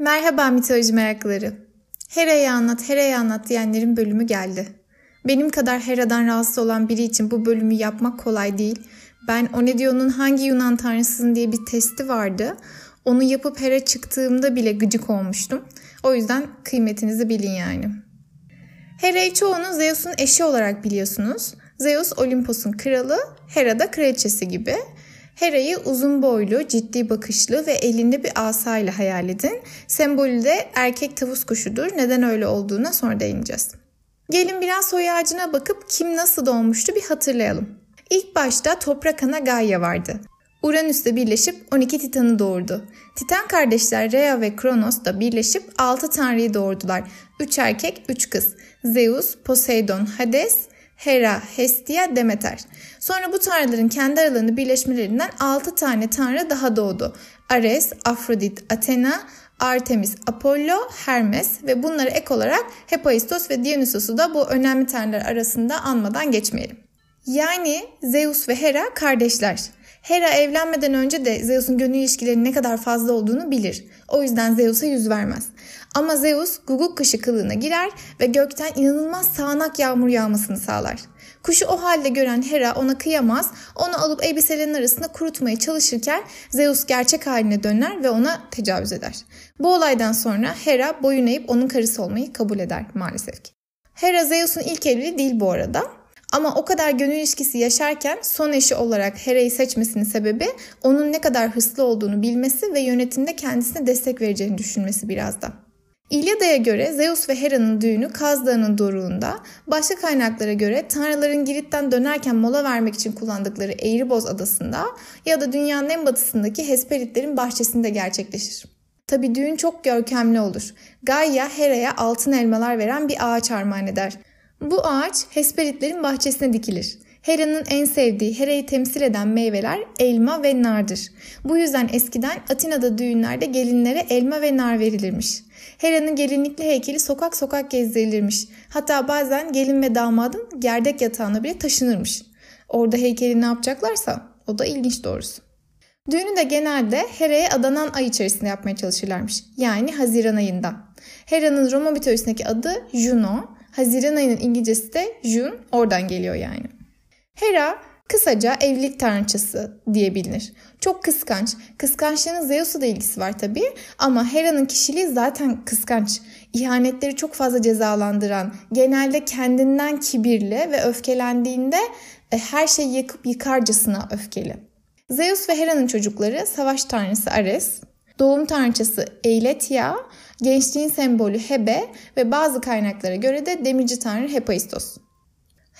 Merhaba mitoloji merakları. Hera'yı anlat, Hera'yı anlat diyenlerin bölümü geldi. Benim kadar Hera'dan rahatsız olan biri için bu bölümü yapmak kolay değil. Ben Onedion'un hangi Yunan tanrısısın diye bir testi vardı. Onu yapıp Hera çıktığımda bile gıcık olmuştum. O yüzden kıymetinizi bilin yani. Hera'yı çoğunuz Zeus'un eşi olarak biliyorsunuz. Zeus Olimpos'un kralı, Hera da kraliçesi gibi. Hera'yı uzun boylu, ciddi bakışlı ve elinde bir asayla hayal edin. Sembolü de erkek tavus kuşudur. Neden öyle olduğuna sonra değineceğiz. Gelin biraz soy ağacına bakıp kim nasıl doğmuştu bir hatırlayalım. İlk başta toprak ana Gaia vardı. Uranüs'te birleşip 12 Titan'ı doğurdu. Titan kardeşler Rhea ve Kronos da birleşip 6 tanrıyı doğurdular. 3 erkek, 3 kız. Zeus, Poseidon, Hades, Hera, Hestia, Demeter. Sonra bu tanrıların kendi aralarında birleşmelerinden 6 tane tanrı daha doğdu. Ares, Afrodit, Athena, Artemis, Apollo, Hermes ve bunlara ek olarak Hephaistos ve Dionysos'u da bu önemli tanrılar arasında anmadan geçmeyelim. Yani Zeus ve Hera kardeşler. Hera evlenmeden önce de Zeus'un gönül ilişkilerinin ne kadar fazla olduğunu bilir. O yüzden Zeus'a yüz vermez. Ama Zeus guguk kışı kılığına girer ve gökten inanılmaz sağanak yağmur yağmasını sağlar. Kuşu o halde gören Hera ona kıyamaz, onu alıp elbiselerin arasında kurutmaya çalışırken Zeus gerçek haline döner ve ona tecavüz eder. Bu olaydan sonra Hera boyun eğip onun karısı olmayı kabul eder maalesef ki. Hera Zeus'un ilk evliliği değil bu arada. Ama o kadar gönül ilişkisi yaşarken son eşi olarak Hera'yı seçmesinin sebebi onun ne kadar hırslı olduğunu bilmesi ve yönetimde kendisine destek vereceğini düşünmesi biraz da. İlyada'ya göre Zeus ve Hera'nın düğünü Kaz Dağı'nın doruğunda, başka kaynaklara göre tanrıların Girit'ten dönerken mola vermek için kullandıkları Eğriboz adasında ya da dünyanın en batısındaki Hesperitlerin bahçesinde gerçekleşir. Tabi düğün çok görkemli olur. Gaia Hera'ya altın elmalar veren bir ağaç armağan eder. Bu ağaç Hesperitlerin bahçesine dikilir. Hera'nın en sevdiği, Hera'yı temsil eden meyveler elma ve nardır. Bu yüzden eskiden Atina'da düğünlerde gelinlere elma ve nar verilirmiş. Hera'nın gelinlikli heykeli sokak sokak gezdirilirmiş. Hatta bazen gelin ve damadın gerdek yatağına bile taşınırmış. Orada heykeli ne yapacaklarsa o da ilginç doğrusu. Düğünü de genelde Hera'ya adanan ay içerisinde yapmaya çalışırlarmış. Yani Haziran ayında. Hera'nın Roma mitolojisindeki adı Juno, Haziran ayının İngilizcesi de June oradan geliyor yani. Hera kısaca evlilik tanrıçası diye bilinir. Çok kıskanç. Kıskançlığının Zeus'la da ilgisi var tabii ama Hera'nın kişiliği zaten kıskanç. İhanetleri çok fazla cezalandıran, genelde kendinden kibirli ve öfkelendiğinde e, her şeyi yakıp yıkarcasına öfkeli. Zeus ve Hera'nın çocukları savaş tanrısı Ares, doğum tanrıçası Eiletia, gençliğin sembolü Hebe ve bazı kaynaklara göre de demirci tanrı Hephaistos.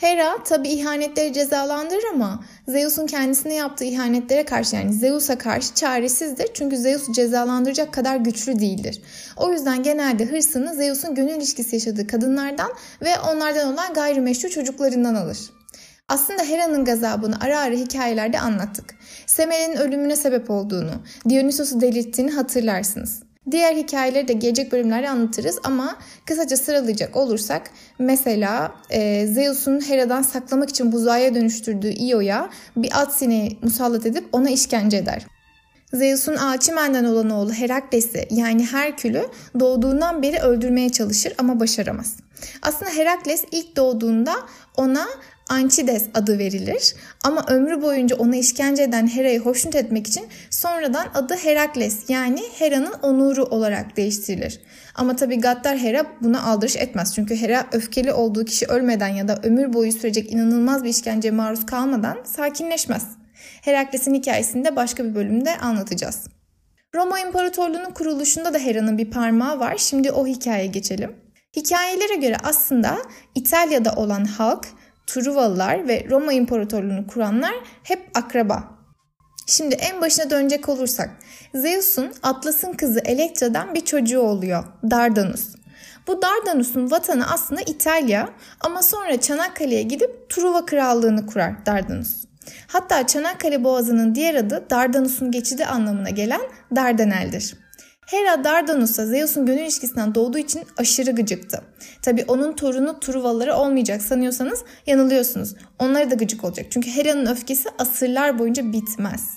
Hera tabi ihanetleri cezalandırır ama Zeus'un kendisine yaptığı ihanetlere karşı yani Zeus'a karşı çaresizdir. Çünkü Zeus'u cezalandıracak kadar güçlü değildir. O yüzden genelde hırsını Zeus'un gönül ilişkisi yaşadığı kadınlardan ve onlardan olan gayrimeşru çocuklarından alır. Aslında Hera'nın gazabını ara ara hikayelerde anlattık. Semel'in ölümüne sebep olduğunu, Dionysos'u delirttiğini hatırlarsınız. Diğer hikayeleri de gelecek bölümlerde anlatırız ama kısaca sıralayacak olursak mesela e, Zeus'un Hera'dan saklamak için buzağıya dönüştürdüğü Io'ya bir at sineği musallat edip ona işkence eder. Zeus'un Alçimen'den olan oğlu Herakles'i yani Herkül'ü doğduğundan beri öldürmeye çalışır ama başaramaz. Aslında Herakles ilk doğduğunda ona Anchides adı verilir. Ama ömrü boyunca ona işkence eden Hera'yı hoşnut etmek için sonradan adı Herakles yani Hera'nın onuru olarak değiştirilir. Ama tabi Gaddar Hera buna aldırış etmez. Çünkü Hera öfkeli olduğu kişi ölmeden ya da ömür boyu sürecek inanılmaz bir işkenceye maruz kalmadan sakinleşmez. Herakles'in hikayesini de başka bir bölümde anlatacağız. Roma İmparatorluğu'nun kuruluşunda da Hera'nın bir parmağı var. Şimdi o hikayeye geçelim. Hikayelere göre aslında İtalya'da olan halk Truvalılar ve Roma İmparatorluğunu kuranlar hep akraba. Şimdi en başına dönecek olursak Zeus'un Atlas'ın kızı Elektra'dan bir çocuğu oluyor Dardanus. Bu Dardanus'un vatanı aslında İtalya ama sonra Çanakkale'ye gidip Truva Krallığını kurar Dardanus. Hatta Çanakkale Boğazı'nın diğer adı Dardanus'un geçidi anlamına gelen Dardanel'dir. Hera Dardanus'a Zeus'un gönül ilişkisinden doğduğu için aşırı gıcıktı. Tabi onun torunu Truvaları olmayacak sanıyorsanız yanılıyorsunuz. Onlara da gıcık olacak. Çünkü Hera'nın öfkesi asırlar boyunca bitmez.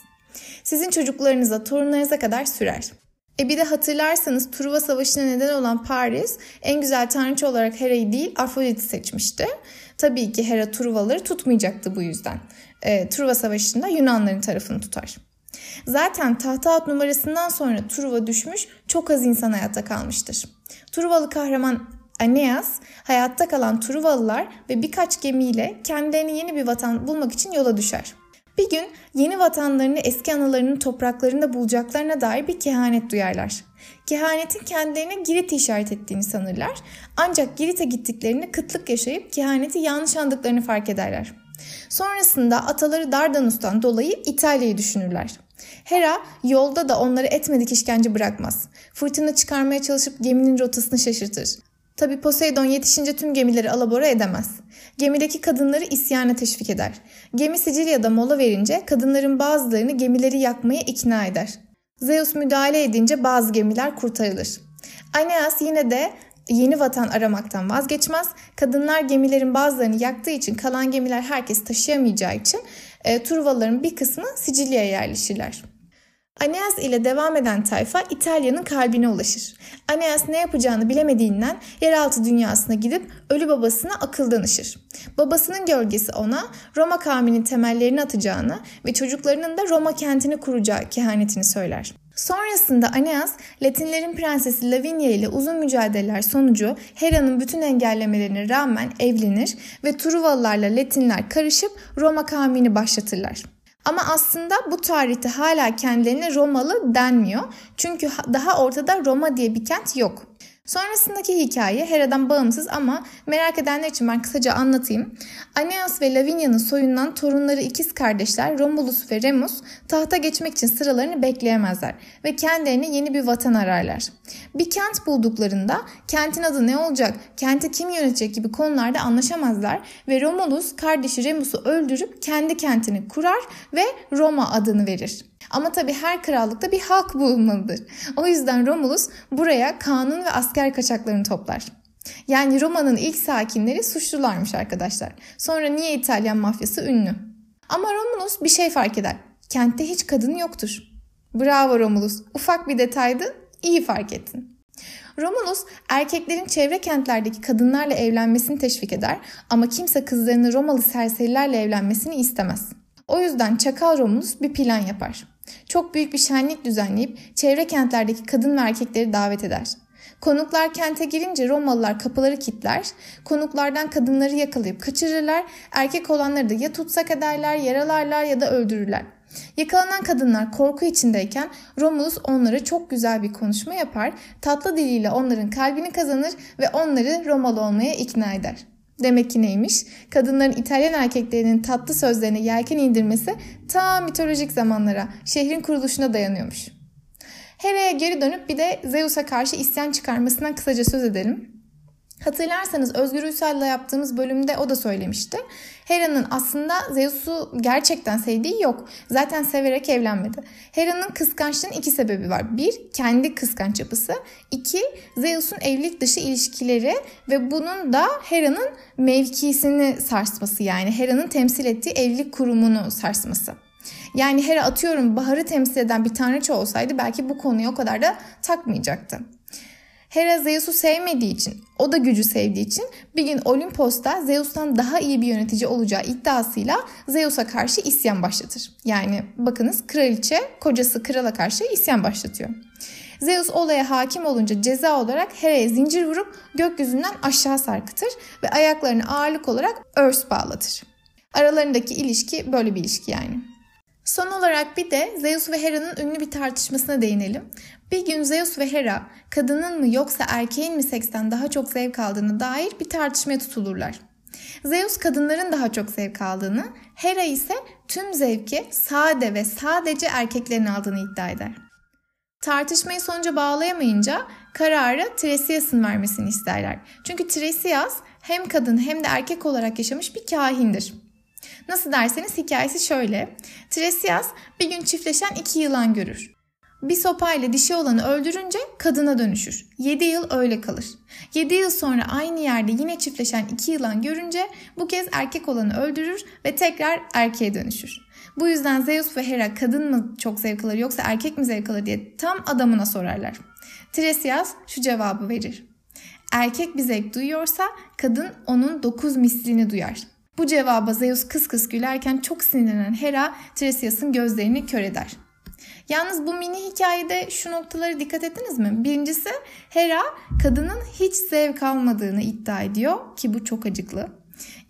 Sizin çocuklarınıza, torunlarınıza kadar sürer. E bir de hatırlarsanız Truva Savaşı'na neden olan Paris en güzel tanrıça olarak Hera'yı değil Afrodit'i seçmişti. Tabii ki Hera Truvaları tutmayacaktı bu yüzden. E, Truva Savaşı'nda Yunanların tarafını tutar. Zaten tahta at numarasından sonra Truva düşmüş çok az insan hayatta kalmıştır. Truvalı kahraman Aeneas hayatta kalan Truvalılar ve birkaç gemiyle kendilerine yeni bir vatan bulmak için yola düşer. Bir gün yeni vatanlarını eski analarının topraklarında bulacaklarına dair bir kehanet duyarlar. Kehanetin kendilerine Girit'i işaret ettiğini sanırlar. Ancak Girit'e gittiklerinde kıtlık yaşayıp kehaneti yanlış andıklarını fark ederler. Sonrasında ataları Dardanus'tan dolayı İtalya'yı düşünürler. Hera yolda da onları etmedik işkence bırakmaz. Fırtına çıkarmaya çalışıp geminin rotasını şaşırtır. Tabi Poseidon yetişince tüm gemileri alabora edemez. Gemideki kadınları isyana teşvik eder. Gemi Sicilya'da mola verince kadınların bazılarını gemileri yakmaya ikna eder. Zeus müdahale edince bazı gemiler kurtarılır. Aeneas yine de yeni vatan aramaktan vazgeçmez. Kadınlar gemilerin bazılarını yaktığı için kalan gemiler herkes taşıyamayacağı için e, Truvalıların bir kısmı Sicilya'ya yerleşirler. Aeneas ile devam eden tayfa İtalya'nın kalbine ulaşır. Aeneas ne yapacağını bilemediğinden yeraltı dünyasına gidip ölü babasına akıl danışır. Babasının gölgesi ona Roma kavminin temellerini atacağını ve çocuklarının da Roma kentini kuracağı kehanetini söyler. Sonrasında Aeneas, Latinlerin prensesi Lavinia ile uzun mücadeleler sonucu Hera'nın bütün engellemelerine rağmen evlenir ve Truvalılarla Latinler karışıp Roma kavmini başlatırlar. Ama aslında bu tarihte hala kendilerine Romalı denmiyor. Çünkü daha ortada Roma diye bir kent yok. Sonrasındaki hikaye Hera'dan bağımsız ama merak edenler için ben kısaca anlatayım. Aeneas ve Lavinia'nın soyundan torunları ikiz kardeşler Romulus ve Remus tahta geçmek için sıralarını bekleyemezler ve kendilerine yeni bir vatan ararlar. Bir kent bulduklarında kentin adı ne olacak, kenti kim yönetecek gibi konularda anlaşamazlar ve Romulus kardeşi Remus'u öldürüp kendi kentini kurar ve Roma adını verir. Ama tabii her krallıkta bir halk bulunmalıdır. O yüzden Romulus buraya kanun ve asker kaçaklarını toplar. Yani Roma'nın ilk sakinleri suçlularmış arkadaşlar. Sonra niye İtalyan mafyası ünlü? Ama Romulus bir şey fark eder. Kentte hiç kadın yoktur. Bravo Romulus. Ufak bir detaydı, iyi fark ettin. Romulus erkeklerin çevre kentlerdeki kadınlarla evlenmesini teşvik eder ama kimse kızlarını Romalı serserilerle evlenmesini istemez. O yüzden Çakal Romulus bir plan yapar. Çok büyük bir şenlik düzenleyip çevre kentlerdeki kadın ve erkekleri davet eder. Konuklar kente girince Romalılar kapıları kilitler, konuklardan kadınları yakalayıp kaçırırlar, erkek olanları da ya tutsak ederler, yaralarlar ya da öldürürler. Yakalanan kadınlar korku içindeyken Romulus onlara çok güzel bir konuşma yapar, tatlı diliyle onların kalbini kazanır ve onları Romalı olmaya ikna eder. Demek ki neymiş? Kadınların İtalyan erkeklerinin tatlı sözlerine yelken indirmesi ta mitolojik zamanlara, şehrin kuruluşuna dayanıyormuş. Hera'ya geri dönüp bir de Zeus'a karşı isyan çıkarmasından kısaca söz edelim. Hatırlarsanız Özgür Ünsal'la yaptığımız bölümde o da söylemişti. Hera'nın aslında Zeus'u gerçekten sevdiği yok. Zaten severek evlenmedi. Hera'nın kıskançlığının iki sebebi var. Bir, kendi kıskanç yapısı. İki, Zeus'un evlilik dışı ilişkileri ve bunun da Hera'nın mevkisini sarsması yani Hera'nın temsil ettiği evlilik kurumunu sarsması. Yani Hera atıyorum Bahar'ı temsil eden bir tanrıça olsaydı belki bu konuyu o kadar da takmayacaktı. Hera Zeus'u sevmediği için, o da gücü sevdiği için bir gün Olimpos'ta Zeus'tan daha iyi bir yönetici olacağı iddiasıyla Zeus'a karşı isyan başlatır. Yani bakınız kraliçe kocası krala karşı isyan başlatıyor. Zeus olaya hakim olunca ceza olarak Hera'ya zincir vurup gökyüzünden aşağı sarkıtır ve ayaklarını ağırlık olarak örs bağlatır. Aralarındaki ilişki böyle bir ilişki yani. Son olarak bir de Zeus ve Hera'nın ünlü bir tartışmasına değinelim. Bir gün Zeus ve Hera kadının mı yoksa erkeğin mi seksten daha çok zevk aldığını dair bir tartışmaya tutulurlar. Zeus kadınların daha çok zevk aldığını, Hera ise tüm zevki sade ve sadece erkeklerin aldığını iddia eder. Tartışmayı sonuca bağlayamayınca kararı Tiresias'ın vermesini isterler. Çünkü Tiresias hem kadın hem de erkek olarak yaşamış bir kahindir. Nasıl derseniz hikayesi şöyle. Tiresias bir gün çiftleşen iki yılan görür. Bir sopayla dişi olanı öldürünce kadına dönüşür. 7 yıl öyle kalır. 7 yıl sonra aynı yerde yine çiftleşen iki yılan görünce bu kez erkek olanı öldürür ve tekrar erkeğe dönüşür. Bu yüzden Zeus ve Hera kadın mı çok zevk alır yoksa erkek mi zevk alır diye tam adamına sorarlar. Tiresias şu cevabı verir. Erkek bir zevk duyuyorsa kadın onun dokuz mislini duyar. Bu cevaba Zeus kıs kıs gülerken çok sinirlenen Hera Tiresias'ın gözlerini kör eder. Yalnız bu mini hikayede şu noktaları dikkat ettiniz mi? Birincisi Hera kadının hiç zevk almadığını iddia ediyor ki bu çok acıklı.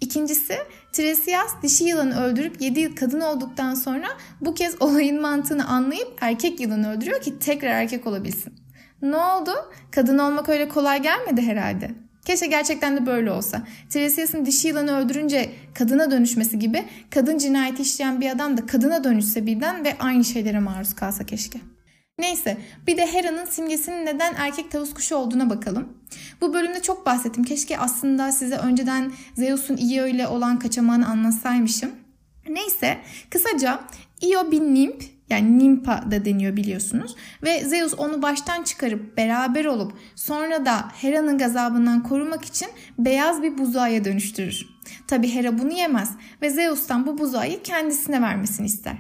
İkincisi Tiresias dişi yılanı öldürüp 7 yıl kadın olduktan sonra bu kez olayın mantığını anlayıp erkek yılanı öldürüyor ki tekrar erkek olabilsin. Ne oldu? Kadın olmak öyle kolay gelmedi herhalde. Keşke gerçekten de böyle olsa. Tiresias'ın dişi yılanı öldürünce kadına dönüşmesi gibi kadın cinayeti işleyen bir adam da kadına dönüşse birden ve aynı şeylere maruz kalsa keşke. Neyse bir de Hera'nın simgesinin neden erkek tavus kuşu olduğuna bakalım. Bu bölümde çok bahsettim. Keşke aslında size önceden Zeus'un Io ile olan kaçamağını anlatsaymışım. Neyse kısaca Io bir nimp yani Nimpa da deniyor biliyorsunuz. Ve Zeus onu baştan çıkarıp beraber olup sonra da Hera'nın gazabından korumak için beyaz bir buzağıya dönüştürür. Tabi Hera bunu yemez ve Zeus'tan bu buzağıyı kendisine vermesini ister.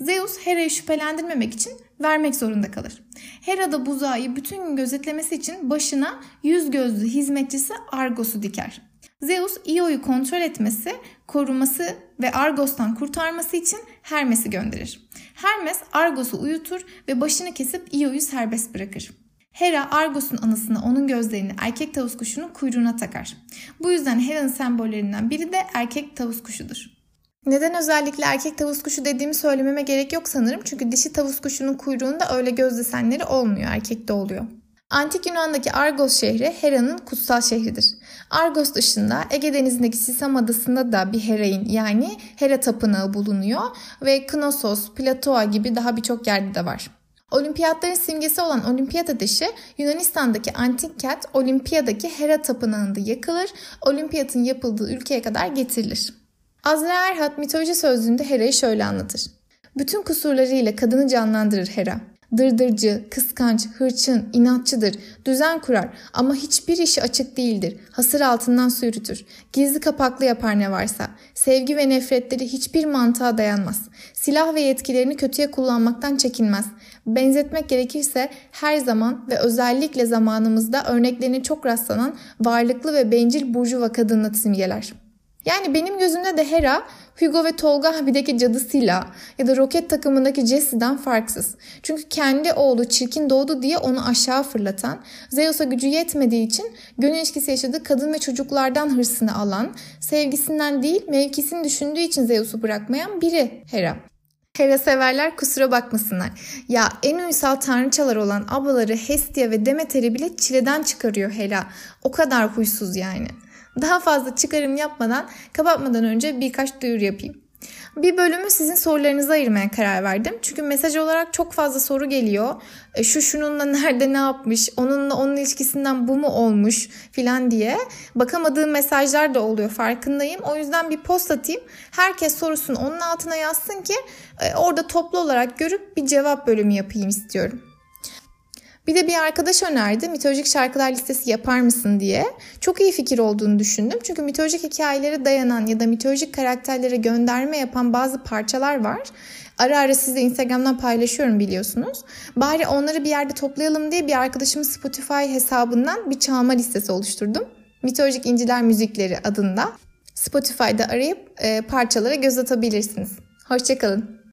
Zeus Hera'yı şüphelendirmemek için vermek zorunda kalır. Hera da buzağıyı bütün gün gözetlemesi için başına yüz gözlü hizmetçisi Argos'u diker. Zeus Io'yu kontrol etmesi, koruması ve Argos'tan kurtarması için Hermes'i gönderir. Hermes Argos'u uyutur ve başını kesip Io'yu serbest bırakır. Hera Argos'un anısına onun gözlerini erkek tavus kuşunun kuyruğuna takar. Bu yüzden Hera'nın sembollerinden biri de erkek tavus kuşudur. Neden özellikle erkek tavus kuşu dediğimi söylememe gerek yok sanırım. Çünkü dişi tavus kuşunun kuyruğunda öyle göz desenleri olmuyor. Erkekte oluyor. Antik Yunan'daki Argos şehri Hera'nın kutsal şehridir. Argos dışında Ege Denizi'ndeki Sisam Adası'nda da bir Herain yani Hera Tapınağı bulunuyor ve Knossos, Platoa gibi daha birçok yerde de var. Olimpiyatların simgesi olan olimpiyat ateşi Yunanistan'daki antik kent Olimpiya'daki Hera Tapınağı'nda yakılır, olimpiyatın yapıldığı ülkeye kadar getirilir. Azra Erhat mitoloji sözlüğünde Hera'yı şöyle anlatır. Bütün kusurlarıyla kadını canlandırır Hera. Dırdırcı, kıskanç, hırçın, inatçıdır, düzen kurar ama hiçbir işi açık değildir. Hasır altından su yürütür. Gizli kapaklı yapar ne varsa. Sevgi ve nefretleri hiçbir mantığa dayanmaz. Silah ve yetkilerini kötüye kullanmaktan çekinmez. Benzetmek gerekirse her zaman ve özellikle zamanımızda örneklerine çok rastlanan varlıklı ve bencil burjuva kadınla simgeler. Yani benim gözümde de Hera Hugo ve Tolga abideki cadısıyla ya da roket takımındaki Jesse'den farksız. Çünkü kendi oğlu çirkin doğdu diye onu aşağı fırlatan, Zeus'a gücü yetmediği için gönül ilişkisi yaşadığı kadın ve çocuklardan hırsını alan, sevgisinden değil mevkisini düşündüğü için Zeus'u bırakmayan biri Hera. Hera severler kusura bakmasınlar. Ya en uysal tanrıçalar olan ablaları Hestia ve Demeter'i bile çileden çıkarıyor Hera. O kadar huysuz yani. Daha fazla çıkarım yapmadan kapatmadan önce birkaç duyuru yapayım. Bir bölümü sizin sorularınıza ayırmaya karar verdim. Çünkü mesaj olarak çok fazla soru geliyor. E, şu şununla nerede ne yapmış, onunla onun ilişkisinden bu mu olmuş filan diye. Bakamadığım mesajlar da oluyor farkındayım. O yüzden bir post atayım. Herkes sorusunu onun altına yazsın ki e, orada toplu olarak görüp bir cevap bölümü yapayım istiyorum. Bir de bir arkadaş önerdi mitolojik şarkılar listesi yapar mısın diye. Çok iyi fikir olduğunu düşündüm. Çünkü mitolojik hikayelere dayanan ya da mitolojik karakterlere gönderme yapan bazı parçalar var. Ara ara size Instagram'dan paylaşıyorum biliyorsunuz. Bari onları bir yerde toplayalım diye bir arkadaşımın Spotify hesabından bir çalma listesi oluşturdum. Mitolojik İnciler Müzikleri adında. Spotify'da arayıp e, parçalara göz atabilirsiniz. Hoşçakalın.